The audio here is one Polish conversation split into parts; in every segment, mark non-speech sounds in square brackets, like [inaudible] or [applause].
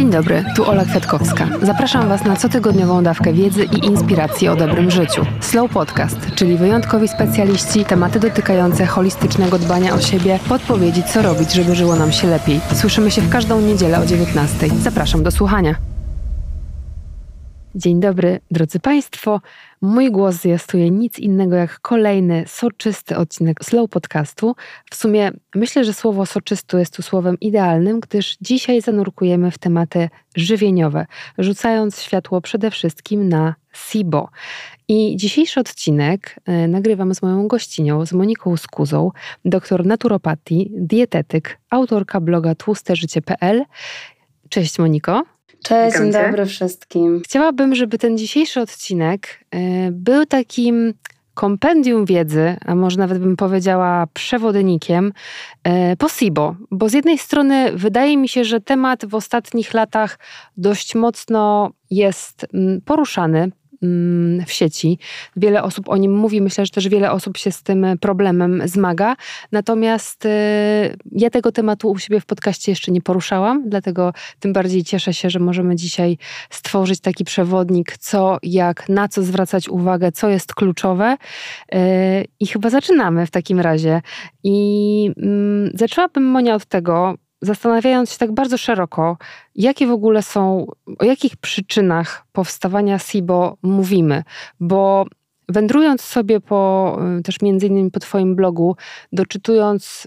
Dzień dobry, tu Ola Kwiatkowska. Zapraszam Was na cotygodniową dawkę wiedzy i inspiracji o dobrym życiu. Slow Podcast, czyli wyjątkowi specjaliści, tematy dotykające holistycznego dbania o siebie, podpowiedzi co robić, żeby żyło nam się lepiej. Słyszymy się w każdą niedzielę o 19. Zapraszam do słuchania. Dzień dobry, drodzy Państwo. Mój głos zjastuje nic innego jak kolejny soczysty odcinek Slow Podcastu. W sumie myślę, że słowo soczysty jest tu słowem idealnym, gdyż dzisiaj zanurkujemy w tematy żywieniowe, rzucając światło przede wszystkim na SIBO. I dzisiejszy odcinek y, nagrywam z moją gościnią, z Moniką Skuzą, doktor naturopatii, dietetyk, autorka bloga tłusteżycie.pl. Cześć Moniko. Cześć, dzień dobry wszystkim. Chciałabym, żeby ten dzisiejszy odcinek e, był takim kompendium wiedzy, a może nawet bym powiedziała przewodnikiem e, po SIBO, bo z jednej strony wydaje mi się, że temat w ostatnich latach dość mocno jest mm, poruszany w sieci. Wiele osób o nim mówi, myślę, że też wiele osób się z tym problemem zmaga. Natomiast y, ja tego tematu u siebie w podcaście jeszcze nie poruszałam, dlatego tym bardziej cieszę się, że możemy dzisiaj stworzyć taki przewodnik, co, jak, na co zwracać uwagę, co jest kluczowe. Y, I chyba zaczynamy w takim razie. I mm, zaczęłabym, Monia, od tego, zastanawiając się tak bardzo szeroko, jakie w ogóle są, o jakich przyczynach powstawania SIBO mówimy, bo wędrując sobie po, y, też między innymi po Twoim blogu, doczytując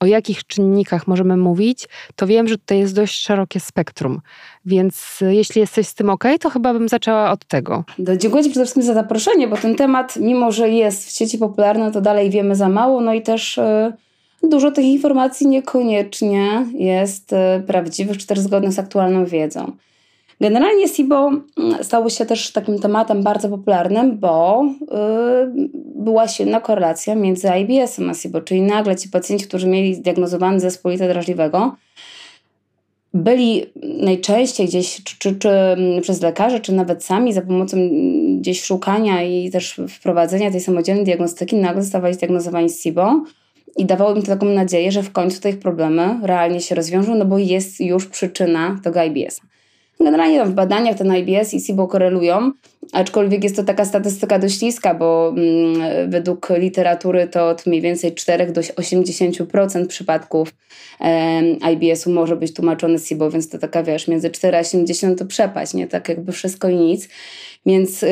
o jakich czynnikach możemy mówić, to wiem, że tutaj jest dość szerokie spektrum. Więc y, jeśli jesteś z tym ok, to chyba bym zaczęła od tego. Dziękuję Ci przede wszystkim za zaproszenie, bo ten temat, mimo że jest w sieci popularny, to dalej wiemy za mało. No i też. Yy dużo tych informacji niekoniecznie jest e, prawdziwych czy też zgodnych z aktualną wiedzą. Generalnie SIBO mm, stało się też takim tematem bardzo popularnym, bo yy, była silna korelacja między IBS-em a SIBO, czyli nagle ci pacjenci, którzy mieli zdiagnozowany zespół jelita drażliwego, byli najczęściej gdzieś, czy, czy, czy, przez lekarzy, czy nawet sami za pomocą gdzieś szukania i też wprowadzenia tej samodzielnej diagnostyki, nagle zostawali zdiagnozowani SIBO i dawało mi to taką nadzieję, że w końcu te ich problemy realnie się rozwiążą, no bo jest już przyczyna tego IBS. Generalnie w badaniach ten IBS i SIBO korelują, aczkolwiek jest to taka statystyka dość niska, bo mm, według literatury to od mniej więcej 4 do 80% przypadków e, IBS-u może być tłumaczone SIBO, więc to taka wiesz, między 4 a 80 to przepaść, nie? Tak jakby wszystko i nic. Więc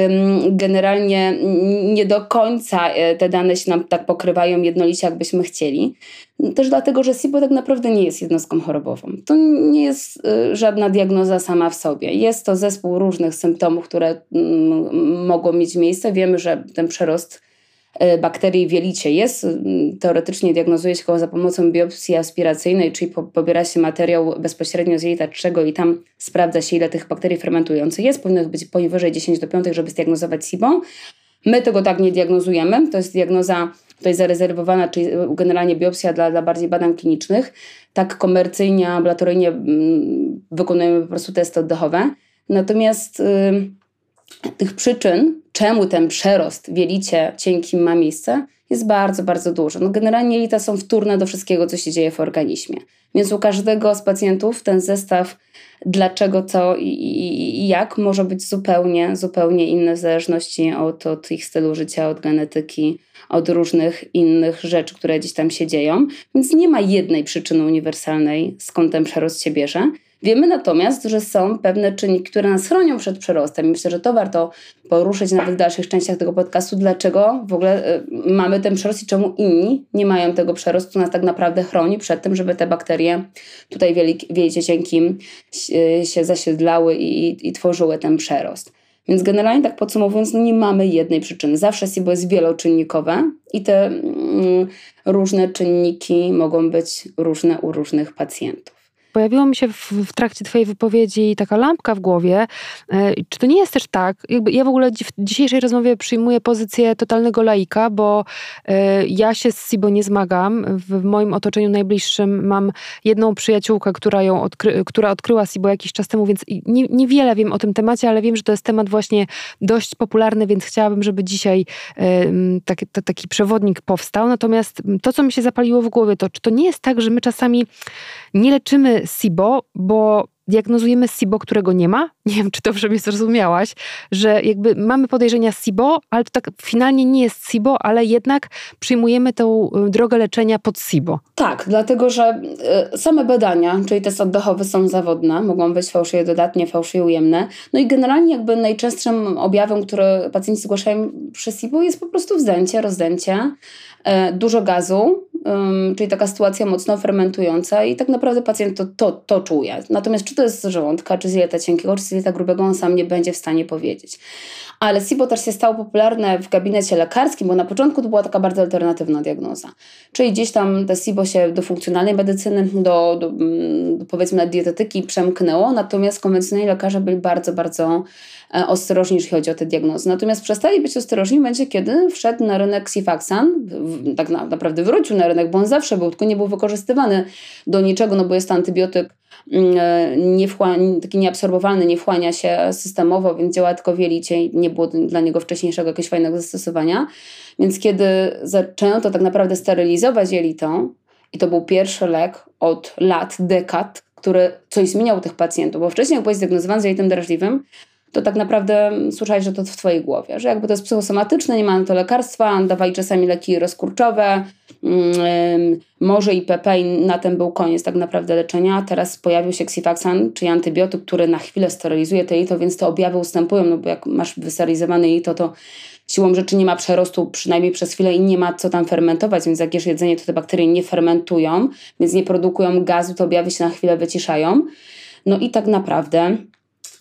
generalnie nie do końca e, te dane się nam tak pokrywają jednolicie, jakbyśmy chcieli. Też dlatego, że SIBO tak naprawdę nie jest jednostką chorobową. To nie jest e, żadna diagnoza sama w sobie. Jest to zespół różnych symptomów, które mogą mieć miejsce. Wiemy, że ten przerost bakterii w jelicie jest. Teoretycznie diagnozuje się go za pomocą biopsji aspiracyjnej, czyli po, pobiera się materiał bezpośrednio z jelita trzego i tam sprawdza się, ile tych bakterii fermentujących jest. Powinno być powyżej 10 do 5, żeby zdiagnozować SIBO. My tego tak nie diagnozujemy. To jest diagnoza tutaj zarezerwowana, czyli generalnie biopsja dla, dla bardziej badań klinicznych. Tak komercyjnie, ambulatoryjnie wykonujemy po prostu testy oddechowe. Natomiast y, tych przyczyn czemu ten przerost w jelicie cienkim ma miejsce, jest bardzo, bardzo dużo. No generalnie jelita są wtórne do wszystkiego, co się dzieje w organizmie. Więc u każdego z pacjentów ten zestaw dlaczego, co i, i, i jak może być zupełnie, zupełnie inny w zależności od, od ich stylu życia, od genetyki, od różnych innych rzeczy, które gdzieś tam się dzieją. Więc nie ma jednej przyczyny uniwersalnej, skąd ten przerost się bierze. Wiemy natomiast, że są pewne czynniki, które nas chronią przed przerostem. Myślę, że to warto poruszyć nawet w dalszych częściach tego podcastu, dlaczego w ogóle y, mamy ten przerost i czemu inni nie mają tego przerostu, nas tak naprawdę chroni przed tym, żeby te bakterie tutaj wiecie cienkim się zasiedlały i, i tworzyły ten przerost. Więc generalnie tak podsumowując, no nie mamy jednej przyczyny. Zawsze SIBO jest wieloczynnikowe i te mm, różne czynniki mogą być różne u różnych pacjentów pojawiło mi się w, w, trakcie Twojej wypowiedzi taka lampka w głowie. E, czy to nie jest też tak? Jakby ja w ogóle w dzisiejszej rozmowie przyjmuję pozycję totalnego laika, bo e, ja się z SIBO nie zmagam. W moim otoczeniu najbliższym mam jedną przyjaciółkę, która ją odkry, która odkryła SIBO jakiś czas temu, więc nie, niewiele wiem o tym temacie, ale wiem, że to jest temat właśnie dość popularny, więc chciałabym, żeby dzisiaj e, taki, taki przewodnik powstał. Natomiast to, co mi się zapaliło w głowie, to czy to nie jest tak, że my czasami nie leczymy SIBO, bo diagnozujemy SIBO, którego nie ma. [laughs] Nie wiem, czy dobrze mnie zrozumiałaś, że jakby mamy podejrzenia SIBO, ale to tak finalnie nie jest SIBO, ale jednak przyjmujemy tę y, drogę leczenia pod SIBO. Tak, dlatego że y, same badania, czyli testy oddechowe są zawodne, mogą być fałszywie dodatnie, fałszywie ujemne. No i generalnie jakby najczęstszym objawem, które pacjenci zgłaszają przy SIBO jest po prostu wzdęcie, rozdęcie, y, dużo gazu, czyli taka sytuacja mocno fermentująca i tak naprawdę pacjent to, to, to czuje. Natomiast czy to jest z żołądka, czy z jelita cienkiego, czy z jelita grubego, on sam nie będzie w stanie powiedzieć. Ale SIBO też się stało popularne w gabinecie lekarskim, bo na początku to była taka bardzo alternatywna diagnoza. Czyli gdzieś tam te SIBO się do funkcjonalnej medycyny, do, do, mm, do powiedzmy dietetyki przemknęło, natomiast konwencjonalni lekarze byli bardzo, bardzo ostrożni, jeśli chodzi o te diagnozy. Natomiast przestali być ostrożni w momencie, kiedy wszedł na rynek Sifaxan, tak naprawdę wrócił na rynek, bo on zawsze był, tylko nie był wykorzystywany do niczego, no bo jest to antybiotyk mm, e, nie taki nieabsorbowalny, nie wchłania się systemowo, więc działa tylko w jelicie i nie było dla niego wcześniejszego jakiegoś fajnego zastosowania. Więc kiedy zaczęto tak naprawdę sterylizować jelito, i to był pierwszy lek od lat, dekad, który coś zmieniał tych pacjentów, bo wcześniej jak byłeś zdiagnozowany z jelitem drażliwym, to tak naprawdę słyszałeś, że to w twojej głowie, że jakby to jest psychosomatyczne, nie ma na to lekarstwa, dawali czasami leki rozkurczowe, yy, może IPP i na tym był koniec tak naprawdę leczenia. Teraz pojawił się Xifaxan, czyli antybiotyk, który na chwilę sterylizuje te jito, więc te objawy ustępują, no bo jak masz wysterylizowane jito, to siłą rzeczy nie ma przerostu przynajmniej przez chwilę i nie ma co tam fermentować, więc jak jesz jedzenie, to te bakterie nie fermentują, więc nie produkują gazu, to objawy się na chwilę wyciszają. No i tak naprawdę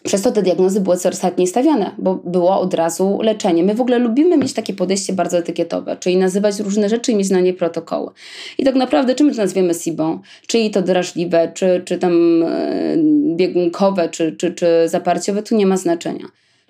przez to te diagnozy były coraz chętniej stawiane, bo było od razu leczenie. My w ogóle lubimy mieć takie podejście bardzo etykietowe, czyli nazywać różne rzeczy i mieć na nie protokoły. I tak naprawdę czym to nazwiemy SIBO? Czyli to drażliwe, czy, czy tam e, biegunkowe, czy, czy, czy zaparciowe, tu nie ma znaczenia.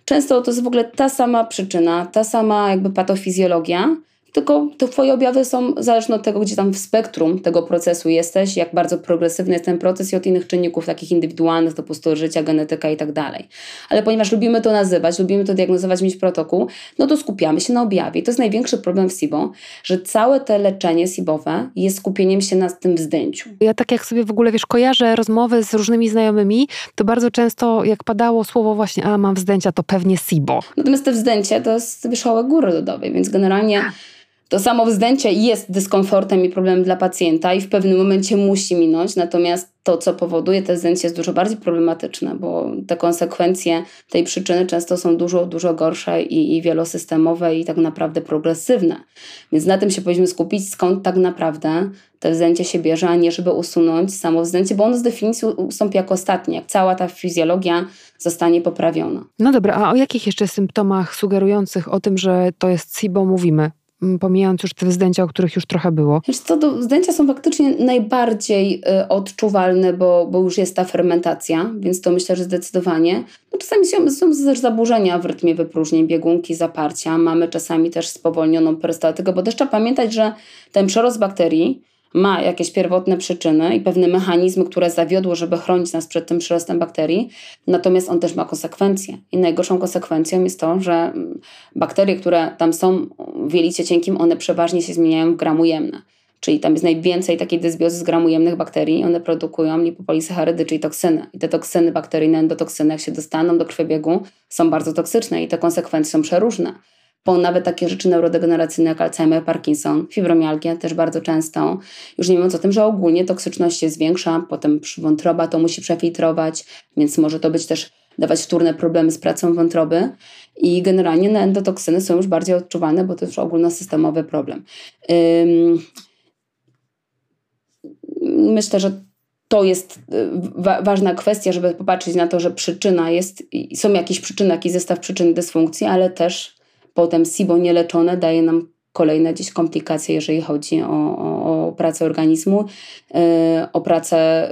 Często to jest w ogóle ta sama przyczyna, ta sama jakby patofizjologia, tylko te Twoje objawy są zależne od tego, gdzie tam w spektrum tego procesu jesteś, jak bardzo progresywny jest ten proces i od innych czynników takich indywidualnych, to po prostu życia, genetyka i tak dalej. Ale ponieważ lubimy to nazywać, lubimy to diagnozować, mieć protokół, no to skupiamy się na objawie. I to jest największy problem w SIBO, że całe te leczenie SIBowe jest skupieniem się na tym wzdęciu. Ja tak jak sobie w ogóle, wiesz, kojarzę rozmowy z różnymi znajomymi, to bardzo często jak padało słowo właśnie, a mam wzdęcia, to pewnie SIBO. Natomiast te wzdęcie to jest wierzchołek góry lodowej, więc generalnie to samo wzdęcie jest dyskomfortem i problemem dla pacjenta i w pewnym momencie musi minąć, natomiast to, co powoduje te zdjęcie, jest dużo bardziej problematyczne, bo te konsekwencje tej przyczyny często są dużo, dużo gorsze i, i wielosystemowe i tak naprawdę progresywne. Więc na tym się powinniśmy skupić, skąd tak naprawdę te wzdęcie się bierze, a nie żeby usunąć samo wzdęcie, bo ono z definicji ustąpi jako ostatnie, jak cała ta fizjologia zostanie poprawiona. No dobra, a o jakich jeszcze symptomach sugerujących o tym, że to jest SIBO mówimy? Pomijając już te zdjęcia, o których już trochę było? Wiesz co, zdjęcia są faktycznie najbardziej y, odczuwalne, bo, bo już jest ta fermentacja, więc to myślę, że zdecydowanie. No, czasami są, są też zaburzenia w rytmie wypróżnień, biegunki, zaparcia. Mamy czasami też spowolnioną perystaltykę, bo też trzeba pamiętać, że ten przerost bakterii ma jakieś pierwotne przyczyny i pewne mechanizmy, które zawiodło, żeby chronić nas przed tym przyrostem bakterii, natomiast on też ma konsekwencje. I najgorszą konsekwencją jest to, że mm, bakterie, które tam są w jelicie cienkim, one przeważnie się zmieniają w gramujemne. Czyli tam jest najwięcej takiej dysbiozy z gramujemnych bakterii. One produkują lipopolisacharydy, czyli toksyny. I te toksyny bakteryjne, endotoksyny, jak się dostaną do krwiobiegu, są bardzo toksyczne i te konsekwencje są przeróżne po nawet takie rzeczy neurodegeneracyjne jak Alzheimer, Parkinson, fibromialgia też bardzo często. Już nie mówiąc o tym, że ogólnie toksyczność się zwiększa, potem wątroba to musi przefiltrować, więc może to być też dawać wtórne problemy z pracą wątroby i generalnie na endotoksyny są już bardziej odczuwalne, bo to już ogólnosystemowy problem. Myślę, że to jest y, wa ważna kwestia, żeby popatrzeć na to, że przyczyna jest, są jakieś przyczyny, jakiś zestaw przyczyn dysfunkcji, ale też Potem SIBO nieleczone daje nam kolejne gdzieś komplikacje, jeżeli chodzi o, o, o pracę organizmu, yy, o pracę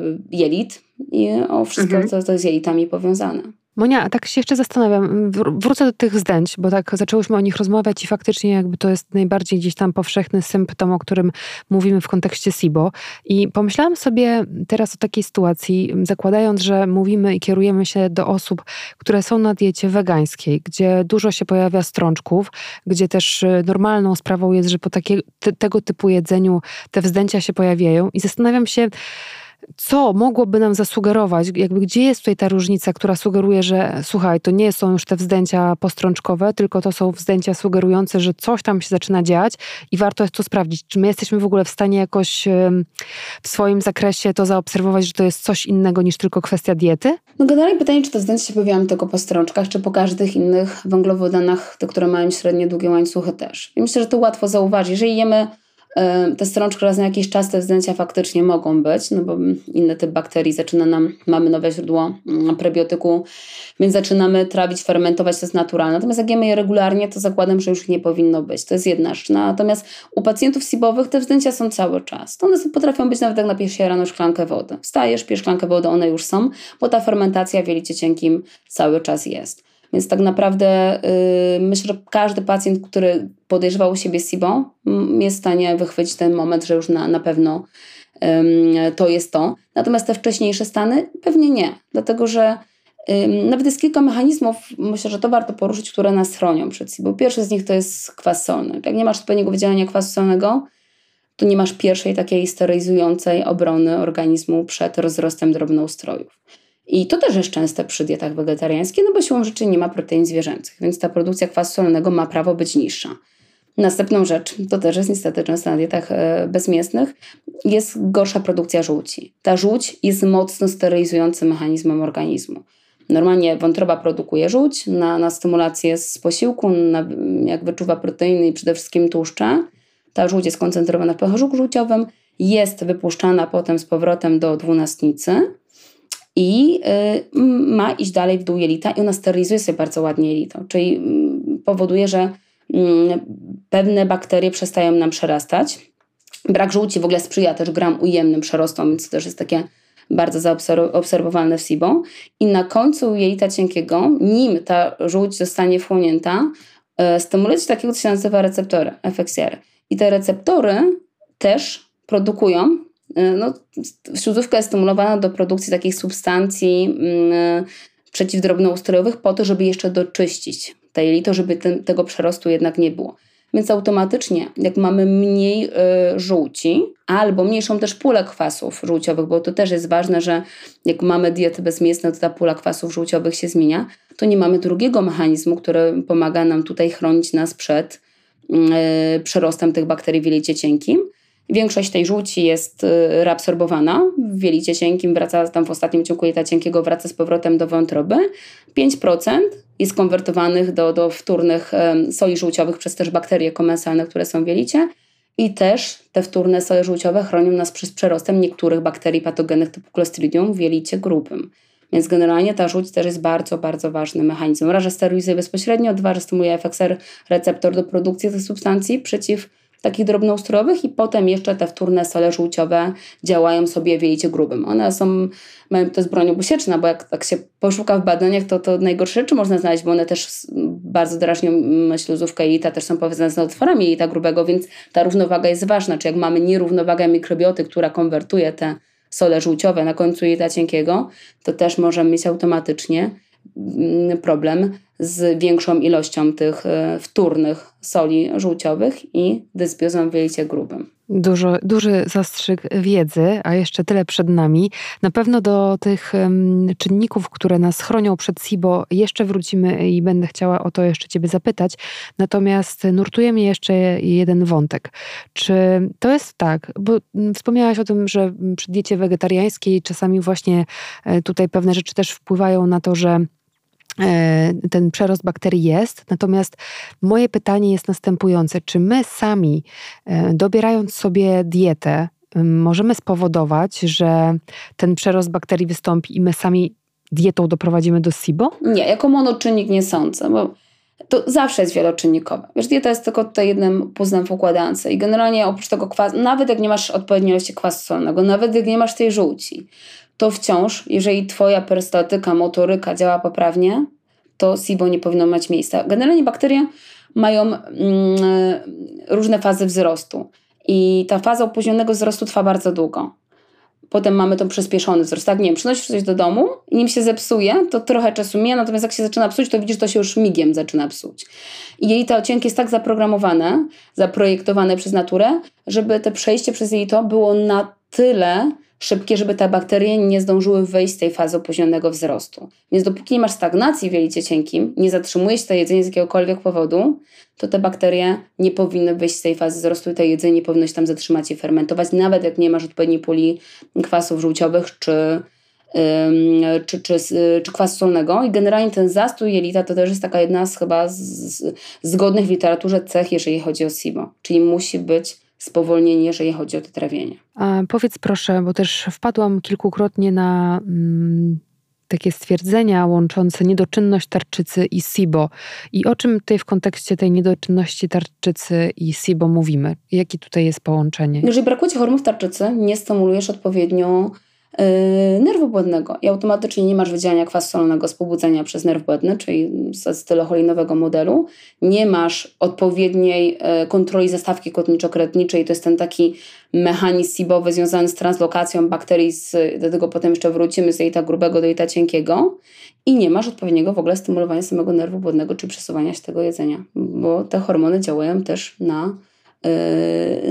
yy, jelit i o wszystko, mhm. co, co z jelitami powiązane. Monia, tak się jeszcze zastanawiam, wrócę do tych zdęć, bo tak zaczęłyśmy o nich rozmawiać i faktycznie jakby to jest najbardziej gdzieś tam powszechny symptom, o którym mówimy w kontekście SIBO. I pomyślałam sobie teraz o takiej sytuacji, zakładając, że mówimy i kierujemy się do osób, które są na diecie wegańskiej, gdzie dużo się pojawia strączków, gdzie też y, normalną sprawą jest, że po takie, te, tego typu jedzeniu te wzdęcia się pojawiają i zastanawiam się, co mogłoby nam zasugerować, jakby gdzie jest tutaj ta różnica, która sugeruje, że słuchaj, to nie są już te wzdęcia postrączkowe, tylko to są wzdęcia sugerujące, że coś tam się zaczyna dziać i warto jest to sprawdzić. Czy my jesteśmy w ogóle w stanie jakoś w swoim zakresie to zaobserwować, że to jest coś innego niż tylko kwestia diety? No generalnie pytanie, czy to wzdęcia się pojawiają tylko po strączkach, czy po każdych innych węglowodanach, te, które mają średnie długie łańcuchy też. I myślę, że to łatwo zauważyć. Jeżeli jemy te strączki raz na jakiś czas te wzdęcia faktycznie mogą być, no bo inny typ bakterii zaczyna nam, mamy nowe źródło mm, prebiotyku, więc zaczynamy trawić, fermentować, to jest naturalne. Natomiast jak jemy je regularnie, to zakładam, że już nie powinno być. To jest jedna rzecz. Natomiast u pacjentów SIBowych te wzdęcia są cały czas. To one potrafią być nawet jak napijesz się rano szklankę wody. Wstajesz, pijesz szklankę wody, one już są, bo ta fermentacja w jelicie cienkim cały czas jest. Więc tak naprawdę yy, myślę, że każdy pacjent, który podejrzewał siebie SIBO, jest w stanie wychwycić ten moment, że już na, na pewno to jest to. Natomiast te wcześniejsze stany pewnie nie, dlatego że nawet jest kilka mechanizmów, myślę, że to warto poruszyć, które nas chronią przed SIBO. Pierwszy z nich to jest kwas solny. Jak nie masz odpowiedniego wydzielenia kwasu solnego, to nie masz pierwszej takiej sterylizującej obrony organizmu przed rozrostem drobnoustrojów. I to też jest częste przy dietach wegetariańskich, no bo siłą rzeczy nie ma protein zwierzęcych, więc ta produkcja kwasu solnego ma prawo być niższa. Następną rzecz, to też jest niestety często na dietach e, bezmięsnych, jest gorsza produkcja żółci. Ta żółć jest mocno sterylizującym mechanizmem organizmu. Normalnie wątroba produkuje żółć na, na stymulację z posiłku, na, jak wyczuwa proteiny i przede wszystkim tłuszcze. Ta żółć jest koncentrowana w pęcherzu żółciowym, jest wypuszczana potem z powrotem do dwunastnicy i y, ma iść dalej w dół jelita i ona sterylizuje sobie bardzo ładnie jelito, czyli powoduje, że mm, pewne bakterie przestają nam przerastać. Brak żółci w ogóle sprzyja też gram ujemnym przerostom, więc to też jest takie bardzo zaobserwowalne w SIBO. I na końcu jelita cienkiego, nim ta żółć zostanie wchłonięta, y, stymuluje się takiego, co się nazywa receptory, FXR. I te receptory też produkują E, no, śródówka jest stymulowana do produkcji takich substancji mm, przeciwdrobnoustrojowych po to, żeby jeszcze doczyścić te jelito, żeby ten, tego przerostu jednak nie było. Więc automatycznie, jak mamy mniej y, żółci, albo mniejszą też pulę kwasów żółciowych, bo to też jest ważne, że jak mamy dietę bezmięsną, to ta pula kwasów żółciowych się zmienia, to nie mamy drugiego mechanizmu, który pomaga nam tutaj chronić nas przed y, przerostem tych bakterii w jelicie cienkim. Większość tej żółci jest y, reabsorbowana w wielicie cienkim, wraca tam w ostatnim ciągu jelita cienkiego, wraca z powrotem do wątroby. 5% jest konwertowanych do, do wtórnych soli żółciowych przez też bakterie komensalne, które są w jelicie. I też te wtórne sole żółciowe chronią nas przed przerostem niektórych bakterii patogennych typu Clostridium w jelicie grubym. Więc generalnie ta żółć też jest bardzo, bardzo ważny mechanizm. Raz, że sterylizuje bezpośrednio, dwa, że stymuluje FXR receptor do produkcji tych substancji przeciw takich drobnoustrojowych i potem jeszcze te wtórne sole żółciowe działają sobie w jelicie grubym. One są, mają, to jest broń obusieczna, bo jak tak się poszuka w badaniach, to, to najgorsze rzeczy można znaleźć, bo one też bardzo drażnią śluzówkę jelita, też są powiązane z nowotworami jelita grubego, więc ta równowaga jest ważna. Czy jak mamy nierównowagę mikrobioty, która konwertuje te sole żółciowe na końcu jelita cienkiego, to też możemy mieć automatycznie mm, problem z większą ilością tych e, wtórnych soli żółciowych i dysbiozą w jelicie grubym. Dużo, duży zastrzyk wiedzy, a jeszcze tyle przed nami. Na pewno do tych czynników, które nas chronią przed SIBO, jeszcze wrócimy i będę chciała o to jeszcze Ciebie zapytać. Natomiast nurtuje mnie jeszcze jeden wątek. Czy to jest tak, bo wspomniałaś o tym, że przy diecie wegetariańskiej czasami właśnie e, tutaj pewne rzeczy też wpływają na to, że ten przerost bakterii jest. Natomiast moje pytanie jest następujące: czy my sami, e, dobierając sobie dietę, możemy spowodować, że ten przerost bakterii wystąpi i my sami dietą doprowadzimy do SIBO? Nie, jako monoczynnik nie sądzę, bo to zawsze jest wieloczynnikowe. Wiesz, dieta jest tylko tutaj jednym puzzlem w układance i generalnie oprócz tego kwasu, nawet jak nie masz odpowiedniej ilości kwasu solnego, nawet jak nie masz tej żółci, to wciąż, jeżeli Twoja perystatyka, motoryka działa poprawnie, to SIBO nie powinno mieć miejsca. Generalnie bakterie mają mm, różne fazy wzrostu i ta faza opóźnionego wzrostu trwa bardzo długo. Potem mamy ten przyspieszony wzrost. Tak, nie wiem, przynosisz coś do domu i nim się zepsuje, to trochę czasu mija, natomiast jak się zaczyna psuć, to widzisz, to się już migiem zaczyna psuć. I jelito cienkie jest tak zaprogramowane, zaprojektowane przez naturę, żeby te przejście przez jelito było na tyle szybkie, żeby te bakterie nie zdążyły wejść z tej fazy opóźnionego wzrostu. Więc dopóki nie masz stagnacji w jelicie cienkim, nie zatrzymujesz to jedzenie z jakiegokolwiek powodu, to te bakterie nie powinny wyjść z tej fazy wzrostu i to jedzenie nie powinno się tam zatrzymać i fermentować, nawet jak nie masz odpowiedniej puli kwasów żółciowych czy czy, czy, czy kwasu solnego. I generalnie ten zastój jelita to też jest taka jedna z chyba z, z, zgodnych w literaturze cech, jeżeli chodzi o SIBO. Czyli musi być spowolnienie, jeżeli chodzi o to trawienie. A powiedz proszę, bo też wpadłam kilkukrotnie na mm, takie stwierdzenia łączące niedoczynność tarczycy i SIBO. I o czym tutaj w kontekście tej niedoczynności tarczycy i SIBO mówimy? Jakie tutaj jest połączenie? Jeżeli brakuje ci hormonów tarczycy, nie stymulujesz odpowiednio nerwu błędnego. I automatycznie nie masz wydzielania kwasu solnego z pobudzenia przez nerw błędny, czyli z acetylocholinowego modelu, nie masz odpowiedniej yy, kontroli zastawki kotniczo-kretniczej, to jest ten taki mechanizm SIBowy związany z translokacją bakterii, z, do tego potem jeszcze wrócimy z jelita grubego do jelita cienkiego. I nie masz odpowiedniego w ogóle stymulowania samego nerwu błędnego, czy przesuwania się tego jedzenia, bo te hormony działają też na Yy,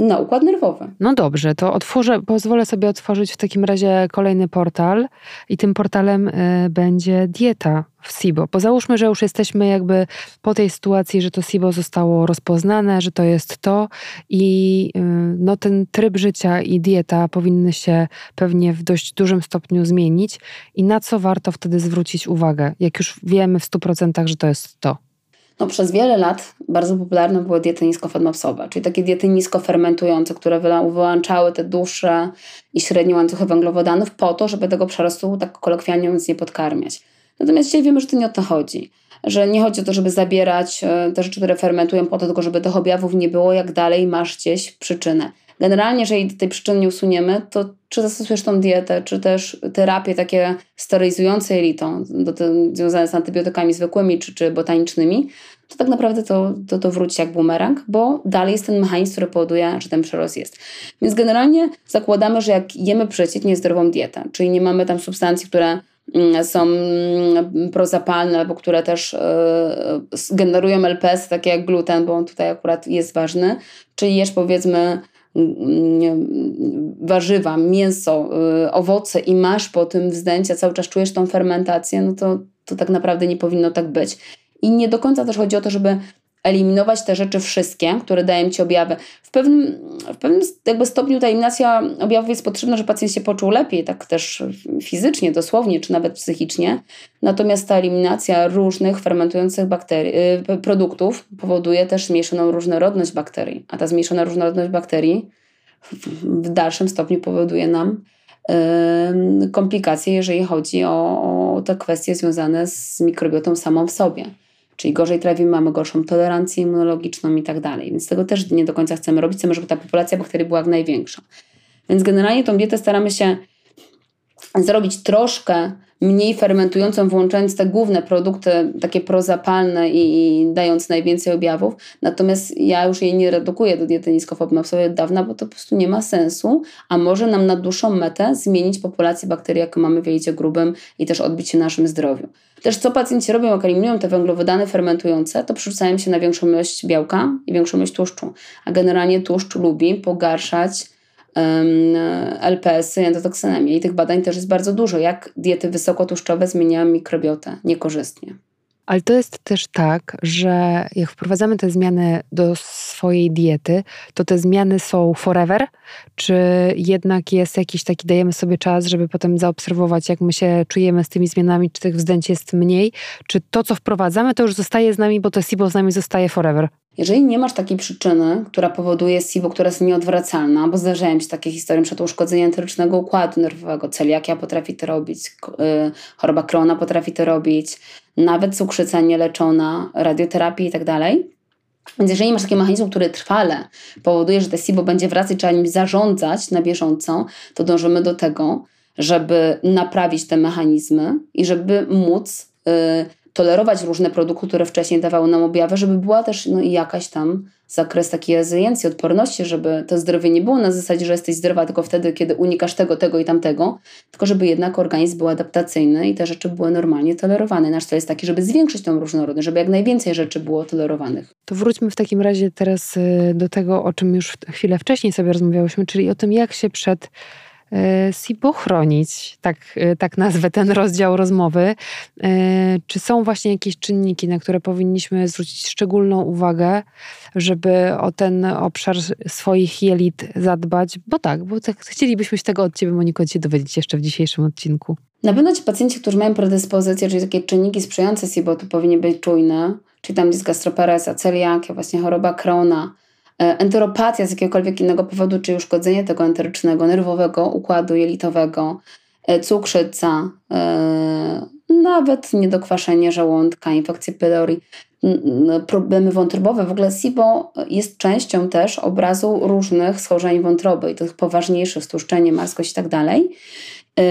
na układ nerwowy. No dobrze, to otworzę, pozwolę sobie otworzyć w takim razie kolejny portal i tym portalem y, będzie dieta w SIBO. Bo załóżmy, że już jesteśmy jakby po tej sytuacji, że to SIBO zostało rozpoznane, że to jest to i y, no, ten tryb życia i dieta powinny się pewnie w dość dużym stopniu zmienić i na co warto wtedy zwrócić uwagę, jak już wiemy w 100%, że to jest to. No, przez wiele lat bardzo popularne były diety niskofedmopsowe, czyli takie diety niskofermentujące, które wyłączały te dłuższe i średnie łańcuchy węglowodanów po to, żeby tego przerostu tak kolokwialnie nie podkarmiać. Natomiast dzisiaj wiemy, że to nie o to chodzi. Że nie chodzi o to, żeby zabierać e, te rzeczy, które fermentują po to, tylko żeby tych objawów nie było, jak dalej masz gdzieś przyczynę. Generalnie, jeżeli tej przyczyny nie usuniemy, to czy zastosujesz tą dietę, czy też terapię takie sterylizujące jelito, związane z antybiotykami zwykłymi czy, czy botanicznymi, to tak naprawdę to, to, to wróci jak bumerang, bo dalej jest ten mechanizm, który powoduje, że ten przerost jest. Więc generalnie zakładamy, że jak jemy przeciwnie zdrową dietę, czyli nie mamy tam substancji, które mm, są mm, prozapalne, albo które też yy, generują LPS, takie jak gluten, bo on tutaj akurat jest ważny, czyli jesz powiedzmy warzywa, mięso, y, owoce i masz po tym wzdęcia, cały czas czujesz tą fermentację, no to, to tak naprawdę nie powinno tak być. I nie do końca też chodzi o to, żeby eliminować te rzeczy wszystkie, które dają Ci objawy. W pewnym, w pewnym jakby stopniu ta eliminacja objawów jest potrzebna, żeby pacjent się poczuł lepiej, tak też fizycznie, dosłownie, czy nawet psychicznie. Natomiast ta eliminacja różnych fermentujących bakterii, y, produktów powoduje też zmniejszoną różnorodność bakterii, a ta zmniejszona różnorodność bakterii w dalszym stopniu powoduje nam komplikacje, jeżeli chodzi o, o te kwestie związane z mikrobiotą samą w sobie czyli gorzej trawimy, mamy gorszą tolerancję immunologiczną i tak dalej. Więc tego też nie do końca chcemy robić, chcemy, żeby ta populacja bakterii była jak największa. Więc generalnie tą dietę staramy się zrobić troszkę mniej fermentującą, włączając te główne produkty, takie prozapalne i, i dając najwięcej objawów. Natomiast ja już jej nie redukuję do diety niskofobnopsowej od dawna, bo to po prostu nie ma sensu, a może nam na dłuższą metę zmienić populację bakterii, jaką mamy w jelicie grubym i też odbić się naszym zdrowiu. Też co pacjenci robią, jak eliminują te węglowodany fermentujące, to przerzucają się na większą ilość białka i większą ilość tłuszczu. A generalnie tłuszcz lubi pogarszać LPS-y endotoksynami. I tych badań też jest bardzo dużo, jak diety wysokotłuszczowe zmieniają mikrobiotę niekorzystnie. Ale to jest też tak, że jak wprowadzamy te zmiany do swojej diety, to te zmiany są forever, czy jednak jest jakiś taki, dajemy sobie czas, żeby potem zaobserwować, jak my się czujemy z tymi zmianami, czy tych wzdęć jest mniej, czy to, co wprowadzamy, to już zostaje z nami, bo to SIBO z nami zostaje forever? Jeżeli nie masz takiej przyczyny, która powoduje SIBO, która jest nieodwracalna, bo zdarzają się takie historie, przed uszkodzenie enterycznego układu nerwowego, celiakia potrafi to robić, y, choroba Krona potrafi to robić, nawet cukrzyca nieleczona, radioterapia i tak dalej. Więc jeżeli masz taki mechanizm, który trwale powoduje, że te SIBO będzie wracać, trzeba nim zarządzać na bieżąco, to dążymy do tego, żeby naprawić te mechanizmy i żeby móc y, tolerować różne produkty, które wcześniej dawały nam objawy, żeby była też no, jakaś tam zakres takiej rezyliencji, odporności, żeby to zdrowie nie było na zasadzie, że jesteś zdrowa tylko wtedy, kiedy unikasz tego, tego i tamtego, tylko żeby jednak organizm był adaptacyjny i te rzeczy były normalnie tolerowane. Nasz cel jest taki, żeby zwiększyć tą różnorodność, żeby jak najwięcej rzeczy było tolerowanych. To wróćmy w takim razie teraz y, do tego, o czym już chwilę wcześniej sobie rozmawiałyśmy, czyli o tym, jak się przed e, SIBO chronić, tak, e, tak nazwę ten rozdział rozmowy. Czy są właśnie jakieś czynniki, na które powinniśmy zwrócić szczególną uwagę, żeby o ten obszar swoich jelit zadbać? Bo tak, bo tak, chcielibyśmy się tego od Ciebie, Moniko, się dowiedzieć jeszcze w dzisiejszym odcinku. Na pewno ci pacjenci, którzy mają predyspozycję, czyli takie czynniki sprzyjające SIBO, to powinni być czujne, czyli tam jest gastropareza, celiakia, właśnie choroba Krona, enteropatia z jakiegokolwiek innego powodu, czyli uszkodzenie tego enterycznego, nerwowego układu jelitowego, e, cukrzyca, e, nawet niedokwaszenie żołądka, infekcje pylori, problemy wątrobowe. W ogóle SIBO jest częścią też obrazu różnych schorzeń wątroby, tych poważniejszych, stłuszczenie, marskość i tak dalej. E,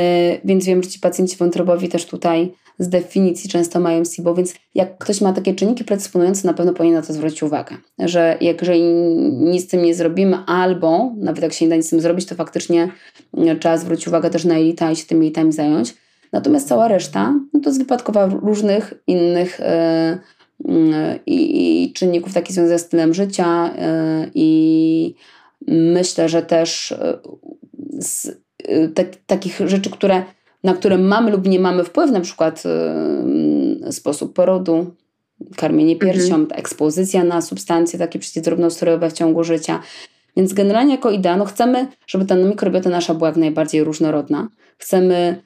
więc wiem, że ci pacjenci wątrobowi też tutaj z definicji często mają SIBO, więc jak ktoś ma takie czynniki predysponujące, na pewno powinien na to zwrócić uwagę, że jeżeli nic z tym nie zrobimy, albo nawet jak się nie da nic z tym zrobić, to faktycznie e, trzeba zwrócić uwagę też na jelita i się tymi jelitami zająć. Natomiast cała reszta no to jest wypadkowa różnych innych yy, yy, i czynników takich związanych z stylem życia yy, i myślę, że też z Y, te, takich rzeczy, które, na które mamy lub nie mamy wpływ, na przykład y, sposób porodu, karmienie mhm. piersią, mhm. ekspozycja na substancje takie przeciwdrobnoustrojowe w ciągu życia. Więc generalnie jako idea, no chcemy, żeby ta mikrobiota nasza była jak najbardziej różnorodna. Chcemy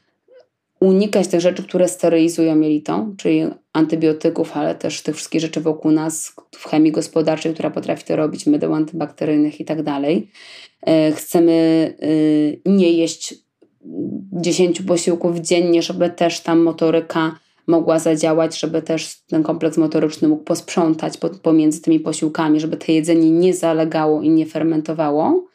unikać tych rzeczy, które sterylizują jelito, czyli antybiotyków, ale też tych wszystkich rzeczy wokół nas w chemii gospodarczej, która potrafi to robić, mydeł antybakteryjnych i tak dalej. E, chcemy e, nie jeść 10 posiłków dziennie, żeby też tam motoryka mogła zadziałać, żeby też ten kompleks motoryczny mógł posprzątać pomiędzy tymi posiłkami, żeby to jedzenie nie zalegało i nie fermentowało.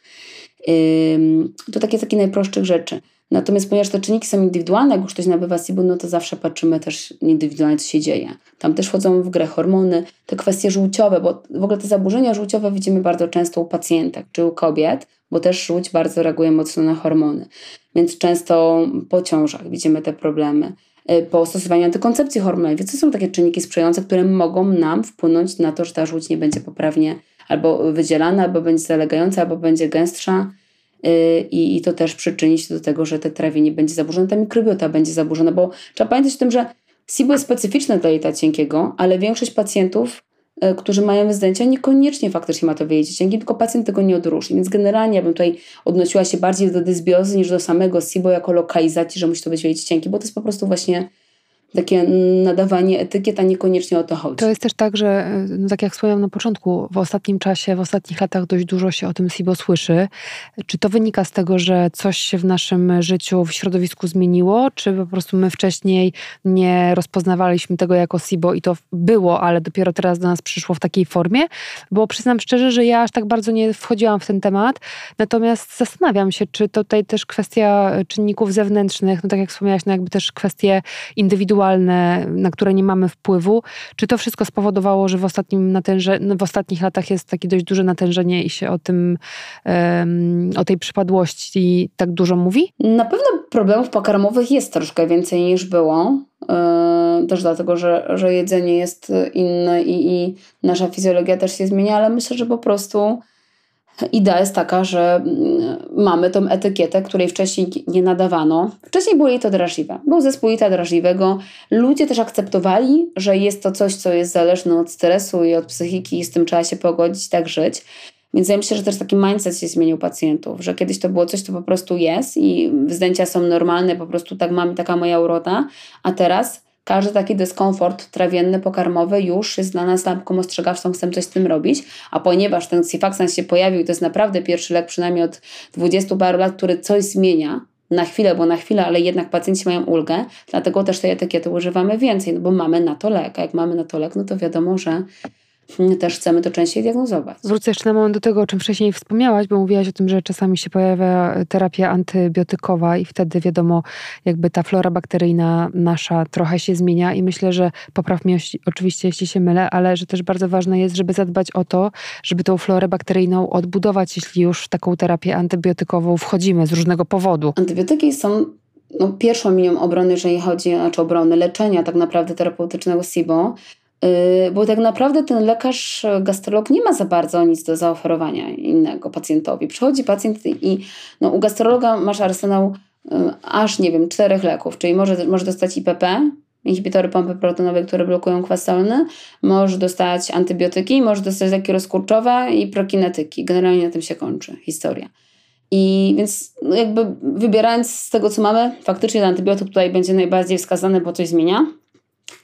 To takie takie najprostszych rzeczy. Natomiast ponieważ te czynniki są indywidualne, jak już ktoś nabywa SIBU, no to zawsze patrzymy też indywidualnie, co się dzieje. Tam też wchodzą w grę hormony, te kwestie żółciowe, bo w ogóle te zaburzenia żółciowe widzimy bardzo często u pacjentek czy u kobiet, bo też żółć bardzo reaguje mocno na hormony. Więc często po ciążach widzimy te problemy y, po stosowaniu antykoncepcji hormonalnej. Więc to są takie czynniki sprzyjające, które mogą nam wpłynąć na to, że ta żółć nie będzie poprawnie albo wydzielana, albo będzie zalegająca, albo będzie gęstsza Y, i, i to też przyczyni się do tego, że te trawienie będzie zaburzone, ta mikrobiota będzie zaburzona, bo trzeba pamiętać o tym, że SIBO jest specyficzne dla jelita cienkiego, ale większość pacjentów, którzy mają zdjęcia, niekoniecznie faktycznie ma to wyjeździe cienkie, tylko pacjent tego nie odróżni. Więc generalnie ja bym tutaj odnosiła się bardziej do dysbiozy niż do samego SIBO jako lokalizacji, że musi to być wyjeździe cienkie, bo to jest po prostu właśnie takie nadawanie etykiet, a niekoniecznie o to chodzi. To jest też tak, że no tak jak wspomniałam na początku, w ostatnim czasie, w ostatnich latach dość dużo się o tym SIBO słyszy. Czy to wynika z tego, że coś się w naszym życiu, w środowisku zmieniło, czy po prostu my wcześniej nie rozpoznawaliśmy tego jako SIBO i to było, ale dopiero teraz do nas przyszło w takiej formie? Bo przyznam szczerze, że ja aż tak bardzo nie wchodziłam w ten temat, natomiast zastanawiam się, czy tutaj też kwestia czynników zewnętrznych, no tak jak wspomniałaś, no jakby też kwestie indywidualne, indywidualne, na które nie mamy wpływu. Czy to wszystko spowodowało, że w, ostatnim natęże, no w ostatnich latach jest takie dość duże natężenie i się o tym, o tej przypadłości tak dużo mówi? Na pewno problemów pokarmowych jest troszkę więcej niż było. Yy, też dlatego, że, że jedzenie jest inne i, i nasza fizjologia też się zmienia, ale myślę, że po prostu Idea jest taka, że mm, mamy tą etykietę, której wcześniej nie nadawano. Wcześniej było jej to drażliwe. Był zespół jelita drażliwego. Ludzie też akceptowali, że jest to coś, co jest zależne od stresu i od psychiki i z tym trzeba się pogodzić tak żyć. Więc ja myślę, że też taki mindset się zmienił pacjentów, że kiedyś to było coś, co po prostu jest i zdjęcia są normalne, po prostu tak mam, taka moja urota, a teraz każdy taki dyskomfort trawienny, pokarmowy już jest dla nas lampką ostrzegawczą, chcemy coś z tym robić, a ponieważ ten Sifaxan się pojawił to jest naprawdę pierwszy lek przynajmniej od 20 paru lat, który coś zmienia, na chwilę, bo na chwilę, ale jednak pacjenci mają ulgę, dlatego też tej etykiety używamy więcej, no bo mamy na to lek, a jak mamy na to lek, no to wiadomo, że też chcemy to częściej diagnozować. Wrócę jeszcze na moment do tego, o czym wcześniej wspomniałaś, bo mówiłaś o tym, że czasami się pojawia terapia antybiotykowa i wtedy wiadomo, jakby ta flora bakteryjna nasza trochę się zmienia i myślę, że popraw mnie oczywiście, jeśli się mylę, ale że też bardzo ważne jest, żeby zadbać o to, żeby tą florę bakteryjną odbudować, jeśli już w taką terapię antybiotykową wchodzimy z różnego powodu. Antybiotyki są no, pierwszą linią obrony, jeżeli chodzi, znaczy obrony, leczenia tak naprawdę terapeutycznego SIBO, bo tak naprawdę ten lekarz, gastrolog nie ma za bardzo nic do zaoferowania innego pacjentowi. Przychodzi pacjent i no, u gastrologa masz arsenał y, aż, nie wiem, czterech leków, czyli może, może dostać IPP, inhibitory pompy protonowej, które blokują kwas może dostać antybiotyki, może dostać leki rozkurczowe i prokinetyki. Generalnie na tym się kończy historia. I więc no jakby wybierając z tego, co mamy, faktycznie ten antybiotyk tutaj będzie najbardziej wskazany, bo coś zmienia.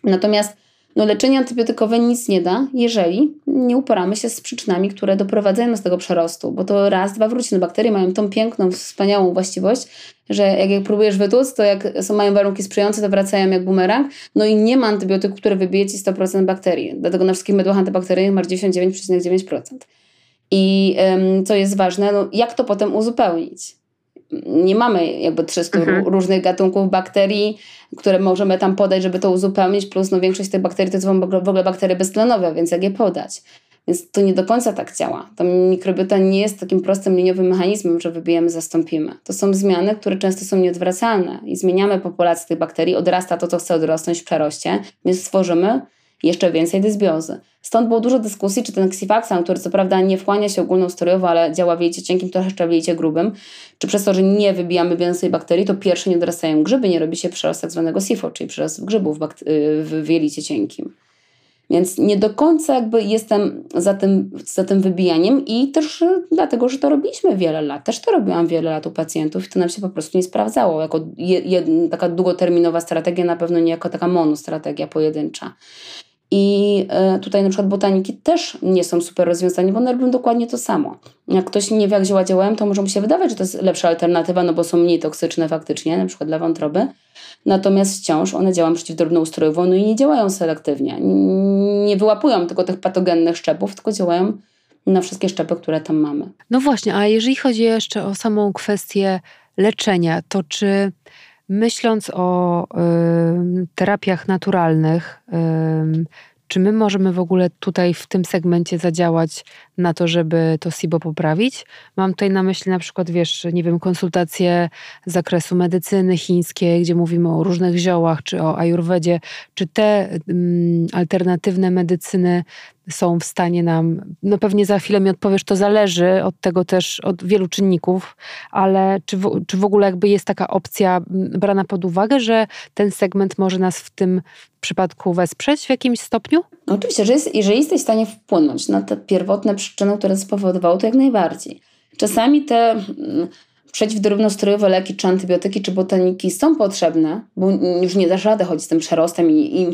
Natomiast no, leczenie antybiotykowe nic nie da, jeżeli nie uporamy się z przyczynami, które doprowadzają do tego przerostu, bo to raz, dwa wróci. No, bakterie mają tą piękną, wspaniałą właściwość, że jak, jak próbujesz wytłuc, to jak są, mają warunki sprzyjające, to wracają jak bumerang. No i nie ma antybiotyku, który wybije ci 100% bakterii. Dlatego na wszystkich mydłach antybakteryjnych masz 99,9%. I ym, co jest ważne, no, jak to potem uzupełnić? Nie mamy jakby 300 mhm. różnych gatunków bakterii, które możemy tam podać, żeby to uzupełnić, plus no większość tych bakterii to są w ogóle bakterie beztlenowe, więc jak je podać? Więc to nie do końca tak działa. Ta mikrobiota nie jest takim prostym liniowym mechanizmem, że wybijemy, zastąpimy. To są zmiany, które często są nieodwracalne i zmieniamy populację tych bakterii, odrasta to, co chce odrosnąć w przeroście, więc stworzymy jeszcze więcej dysbiozy. Stąd było dużo dyskusji, czy ten ksifaxan, który co prawda nie wchłania się ogólnoustrojowo, ale działa w jejcie cienkim, trochę jeszcze w jejcie grubym, czy przez to, że nie wybijamy więcej bakterii, to pierwsze nie dorastają grzyby, nie robi się przerost tak zwanego SIFO, czyli przerost grzybów w, w jelicie cienkim. Więc nie do końca jakby jestem za tym, za tym wybijaniem i też y, dlatego, że to robiliśmy wiele lat. Też to robiłam wiele lat u pacjentów i to nam się po prostu nie sprawdzało. Jako taka długoterminowa strategia, na pewno nie jako taka monostrategia pojedyncza. I e, tutaj na przykład botaniki też nie są super rozwiązaniem, bo one robią dokładnie to samo. Jak ktoś nie wie, jak zioła działają, to może mu się wydawać, że to jest lepsza alternatywa, no bo są mniej toksyczne faktycznie, na przykład dla wątroby. Natomiast wciąż one działają przeciwdrobnoustrojowo, no i nie działają selektywnie. Nie wyłapują tylko tych patogennych szczepów, tylko działają na wszystkie szczepy, które tam mamy. No właśnie, a jeżeli chodzi jeszcze o samą kwestię leczenia, to czy Myśląc o y, terapiach naturalnych, y, czy my możemy w ogóle tutaj w tym segmencie zadziałać na to, żeby to SIBO poprawić? Mam tutaj na myśli na przykład, wiesz, nie wiem, konsultacje z zakresu medycyny chińskiej, gdzie mówimy o różnych ziołach, czy o ajurwedzie, czy te alternatywne medycyny są w stanie nam, no pewnie za chwilę mi odpowiesz, to zależy od tego też, od wielu czynników, ale czy w, czy w ogóle jakby jest taka opcja brana pod uwagę, że ten segment może nas w tym przypadku wesprzeć w jakimś stopniu? No oczywiście, że jest, jeżeli jesteś w stanie wpłynąć na te pierwotne przyczyny, które spowodowały, to jak najbardziej. Czasami te mm, przeciwdrobnostrojowe leki, czy antybiotyki, czy botaniki są potrzebne, bo już nie dasz rady chodzić z tym przerostem i, i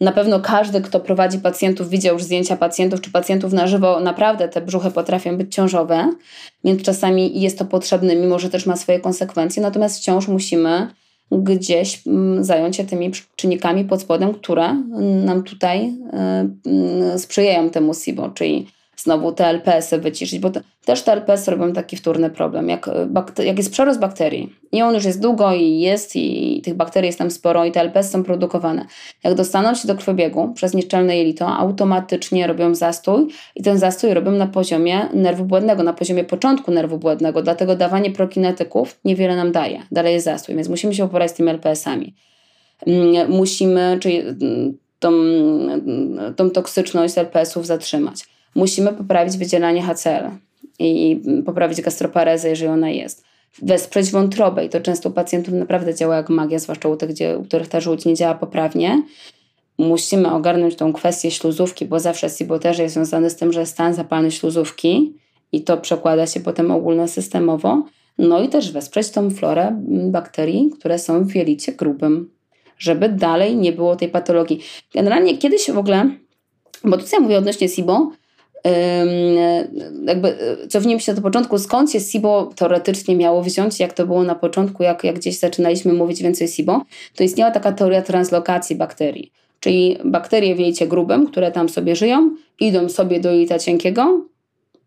na pewno każdy, kto prowadzi pacjentów, widział już zdjęcia pacjentów czy pacjentów na żywo, naprawdę te brzuchy potrafią być ciążowe, więc czasami jest to potrzebne, mimo że też ma swoje konsekwencje, natomiast wciąż musimy gdzieś mm, zająć się tymi czynnikami pod spodem, które nam tutaj y, y, sprzyjają temu SIBO, czyli znowu te LPS-y wyciszyć, bo te, też te LPS robią taki wtórny problem. Jak, e, jak jest przerost bakterii i on już jest długo i jest i tych bakterii jest tam sporo i te LPS są produkowane. Jak dostaną się do krwiobiegu przez nieszczelne jelito, automatycznie robią zastój i ten zastój robią na poziomie nerwu błędnego, na poziomie początku nerwu błędnego, dlatego dawanie prokinetyków niewiele nam daje. Dalej jest zastój, więc musimy się uporać z tymi LPS-ami. Mm, musimy, czyli mm, tą, mm, tą toksyczność LPS-ów zatrzymać musimy poprawić wydzielanie HCl i poprawić gastroparezę, jeżeli ona jest. Wesprzeć wątrobę i to często u pacjentów naprawdę działa jak magia, zwłaszcza u tych, gdzie, u których ta żółć nie działa poprawnie. Musimy ogarnąć tą kwestię śluzówki, bo zawsze SIBO jest związany z tym, że stan zapalny śluzówki i to przekłada się potem ogólnosystemowo. No i też wesprzeć tą florę bakterii, które są w jelicie grubym, żeby dalej nie było tej patologii. Generalnie kiedyś w ogóle, bo tu ja mówię odnośnie SIBO, jakby cofnijmy się do początku, skąd się SIBO teoretycznie miało wziąć, jak to było na początku, jak, jak gdzieś zaczynaliśmy mówić więcej SIBO, to istniała taka teoria translokacji bakterii. Czyli bakterie w jejcie grubym, które tam sobie żyją, idą sobie do jejta cienkiego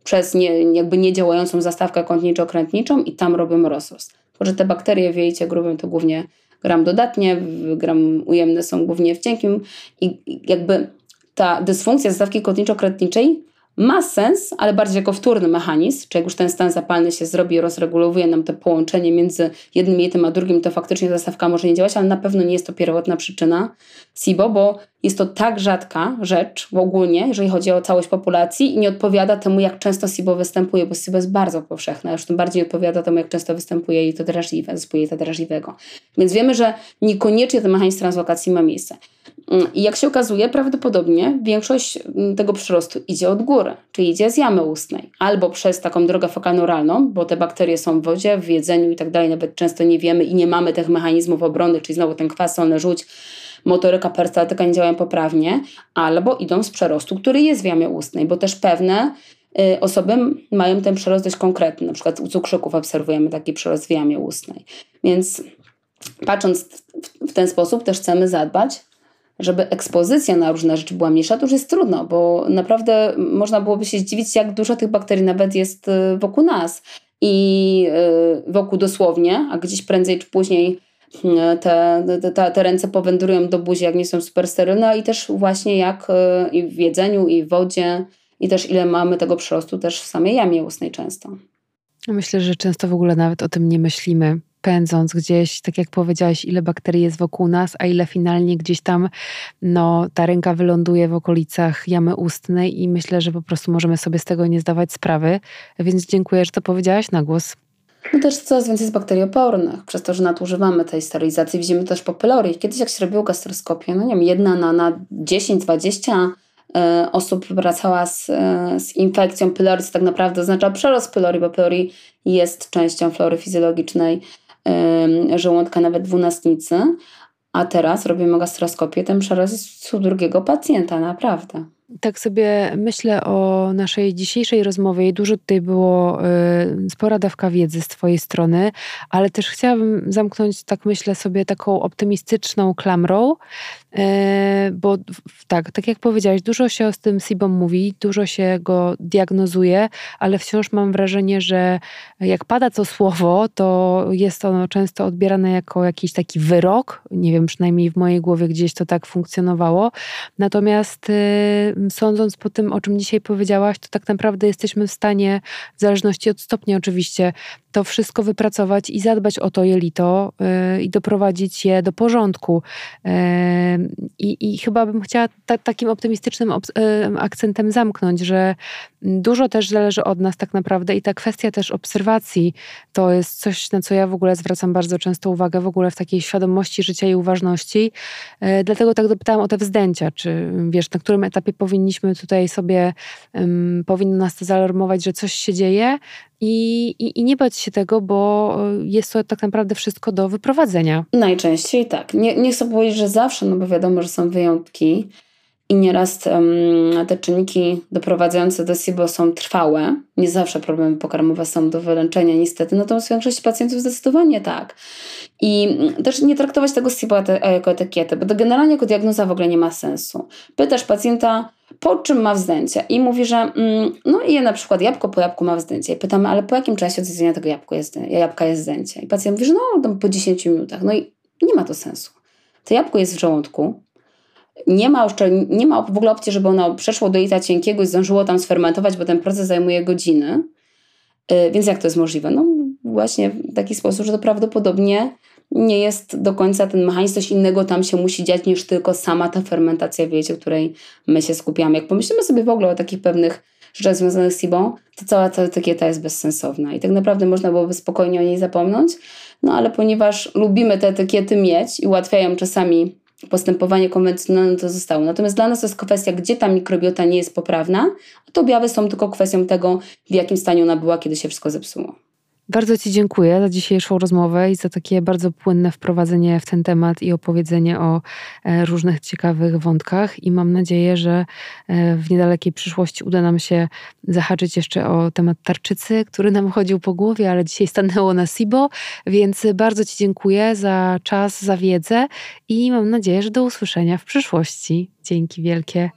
przez nie, jakby niedziałającą zastawkę kątniczo-krętniczą i tam robią rozrost. Tylko, że te bakterie w jejcie grubym to głównie gram dodatnie, gram ujemne są głównie w cienkim i jakby ta dysfunkcja zastawki kotniczo-krętniczej ma sens, ale bardziej jako wtórny mechanizm, czy jak już ten stan zapalny się zrobi, rozregulowuje nam to połączenie między jednym jejtem a drugim, to faktycznie ta stawka może nie działać, ale na pewno nie jest to pierwotna przyczyna SIBO, bo jest to tak rzadka rzecz w ogólnie, jeżeli chodzi o całość populacji i nie odpowiada temu, jak często SIBO występuje, bo SIBO jest bardzo powszechne, już tym bardziej odpowiada temu, jak często występuje i to drażliwe, zespół to drażliwego. Więc wiemy, że niekoniecznie ten mechanizm translokacji ma miejsce. Mm, I jak się okazuje, prawdopodobnie większość mm, tego przyrostu idzie od góry, czyli idzie z jamy ustnej, albo przez taką drogę fokalnoralną, bo te bakterie są w wodzie, w jedzeniu i tak dalej, nawet często nie wiemy i nie mamy tych mechanizmów obrony, czyli znowu ten kwas solny rzuć, motoryka, perystatyka nie działają poprawnie, albo idą z przerostu, który jest w jamie ustnej, bo też pewne y, osoby mają ten przerost dość konkretny, na przykład u cukrzyków obserwujemy taki przerost w jamie ustnej. Więc patrząc w ten sposób też chcemy zadbać żeby ekspozycja na różne rzeczy była mniejsza, to już jest trudno, bo naprawdę można byłoby się zdziwić, jak dużo tych bakterii nawet jest y, wokół nas. I y, wokół dosłownie, a gdzieś prędzej czy później y, te, te, te ręce powędrują do buzi, jak nie są super sterylne. I też właśnie jak i w jedzeniu, i w wodzie, i też ile mamy tego przyrostu też w samej jamie ustnej często. Myślę, że często w ogóle nawet o tym nie myślimy pędząc gdzieś, tak jak powiedziałaś, ile bakterii jest wokół nas, a ile finalnie gdzieś tam no, ta ręka wyląduje w okolicach jamy ustnej i myślę, że po prostu możemy sobie z tego nie zdawać sprawy. Więc dziękuję, że to powiedziałaś na głos. No też coraz więcej jest bakterii opornych, przez to, że nadużywamy tej sterylizacji. Widzimy też po pylorii. Kiedyś jak się robiło gastroskopię, no nie wiem, jedna na, na 10-20 e, osób wracała z, e, z infekcją pylorii, co tak naprawdę oznacza przerost pylorii, bo pylorii jest częścią flory fizjologicznej żołądka, nawet dwunastnicy, a teraz robimy gastroskopię, ten przerost u drugiego pacjenta, naprawdę. Tak sobie myślę o naszej dzisiejszej rozmowie i dużo tutaj było y, spora dawka wiedzy z Twojej strony, ale też chciałabym zamknąć, tak myślę sobie, taką optymistyczną klamrą, bo tak, tak jak powiedziałaś, dużo się o tym SIBOM mówi, dużo się go diagnozuje, ale wciąż mam wrażenie, że jak pada to słowo, to jest ono często odbierane jako jakiś taki wyrok. Nie wiem, przynajmniej w mojej głowie gdzieś to tak funkcjonowało. Natomiast y, sądząc po tym, o czym dzisiaj powiedziałaś, to tak naprawdę jesteśmy w stanie, w zależności od stopnia oczywiście, to wszystko wypracować i zadbać o to jelito yy, i doprowadzić je do porządku. Yy, I chyba bym chciała ta, takim optymistycznym yy, akcentem zamknąć, że dużo też zależy od nas tak naprawdę i ta kwestia też obserwacji to jest coś, na co ja w ogóle zwracam bardzo często uwagę, w ogóle w takiej świadomości życia i uważności. Dlatego tak dopytałam o te wzdęcia, czy wiesz, na którym etapie powinniśmy tutaj sobie, powinno nas to zaalarmować, że coś się dzieje i, i, i, nie bać się tego, bo jest to tak naprawdę wszystko do wyprowadzenia. Najczęściej tak. Nie, nie chcę powiedzieć, że zawsze, no bo wiadomo, że są wyjątki, i nieraz um, te czynniki doprowadzające do SIBO są trwałe. Nie zawsze problemy pokarmowe są do wyleczenia, niestety, natomiast w większości pacjentów zdecydowanie tak. I też nie traktować tego SIBO jako etykiety, bo to generalnie jako diagnoza w ogóle nie ma sensu. Pytasz pacjenta, po czym ma wzdęcie i mówi, że mm, no i na przykład jabłko po jabłku ma wzdęcie. I pytamy, ale po jakim czasie od tego jabłka jest, jabłka jest zdjęcie? I pacjent mówi, że no po 10 minutach. No i nie ma to sensu. To jabłko jest w żołądku, nie ma, jeszcze, nie ma w ogóle opcji, żeby ono przeszło do jelita cienkiego i zdążyło tam sfermentować, bo ten proces zajmuje godziny. Y, więc jak to jest możliwe? No właśnie w taki sposób, że to prawdopodobnie nie jest do końca ten mechanizm, coś innego tam się musi dziać niż tylko sama ta fermentacja w której my się skupiamy. Jak pomyślimy sobie w ogóle o takich pewnych rzeczach związanych z SIBą, to cała ta etykieta jest bezsensowna i tak naprawdę można byłoby spokojnie o niej zapomnieć, no ale ponieważ lubimy te etykiety mieć i ułatwiają czasami postępowanie konwencjonalne to zostało. Natomiast dla nas to jest kwestia, gdzie ta mikrobiota nie jest poprawna, a to objawy są tylko kwestią tego, w jakim stanie ona była, kiedy się wszystko zepsuło. Bardzo Ci dziękuję za dzisiejszą rozmowę i za takie bardzo płynne wprowadzenie w ten temat i opowiedzenie o e, różnych ciekawych wątkach. I mam nadzieję, że e, w niedalekiej przyszłości uda nam się zahaczyć jeszcze o temat tarczycy, który nam chodził po głowie, ale dzisiaj stanęło na SIBO. Więc bardzo Ci dziękuję za czas, za wiedzę i mam nadzieję, że do usłyszenia w przyszłości. Dzięki wielkie.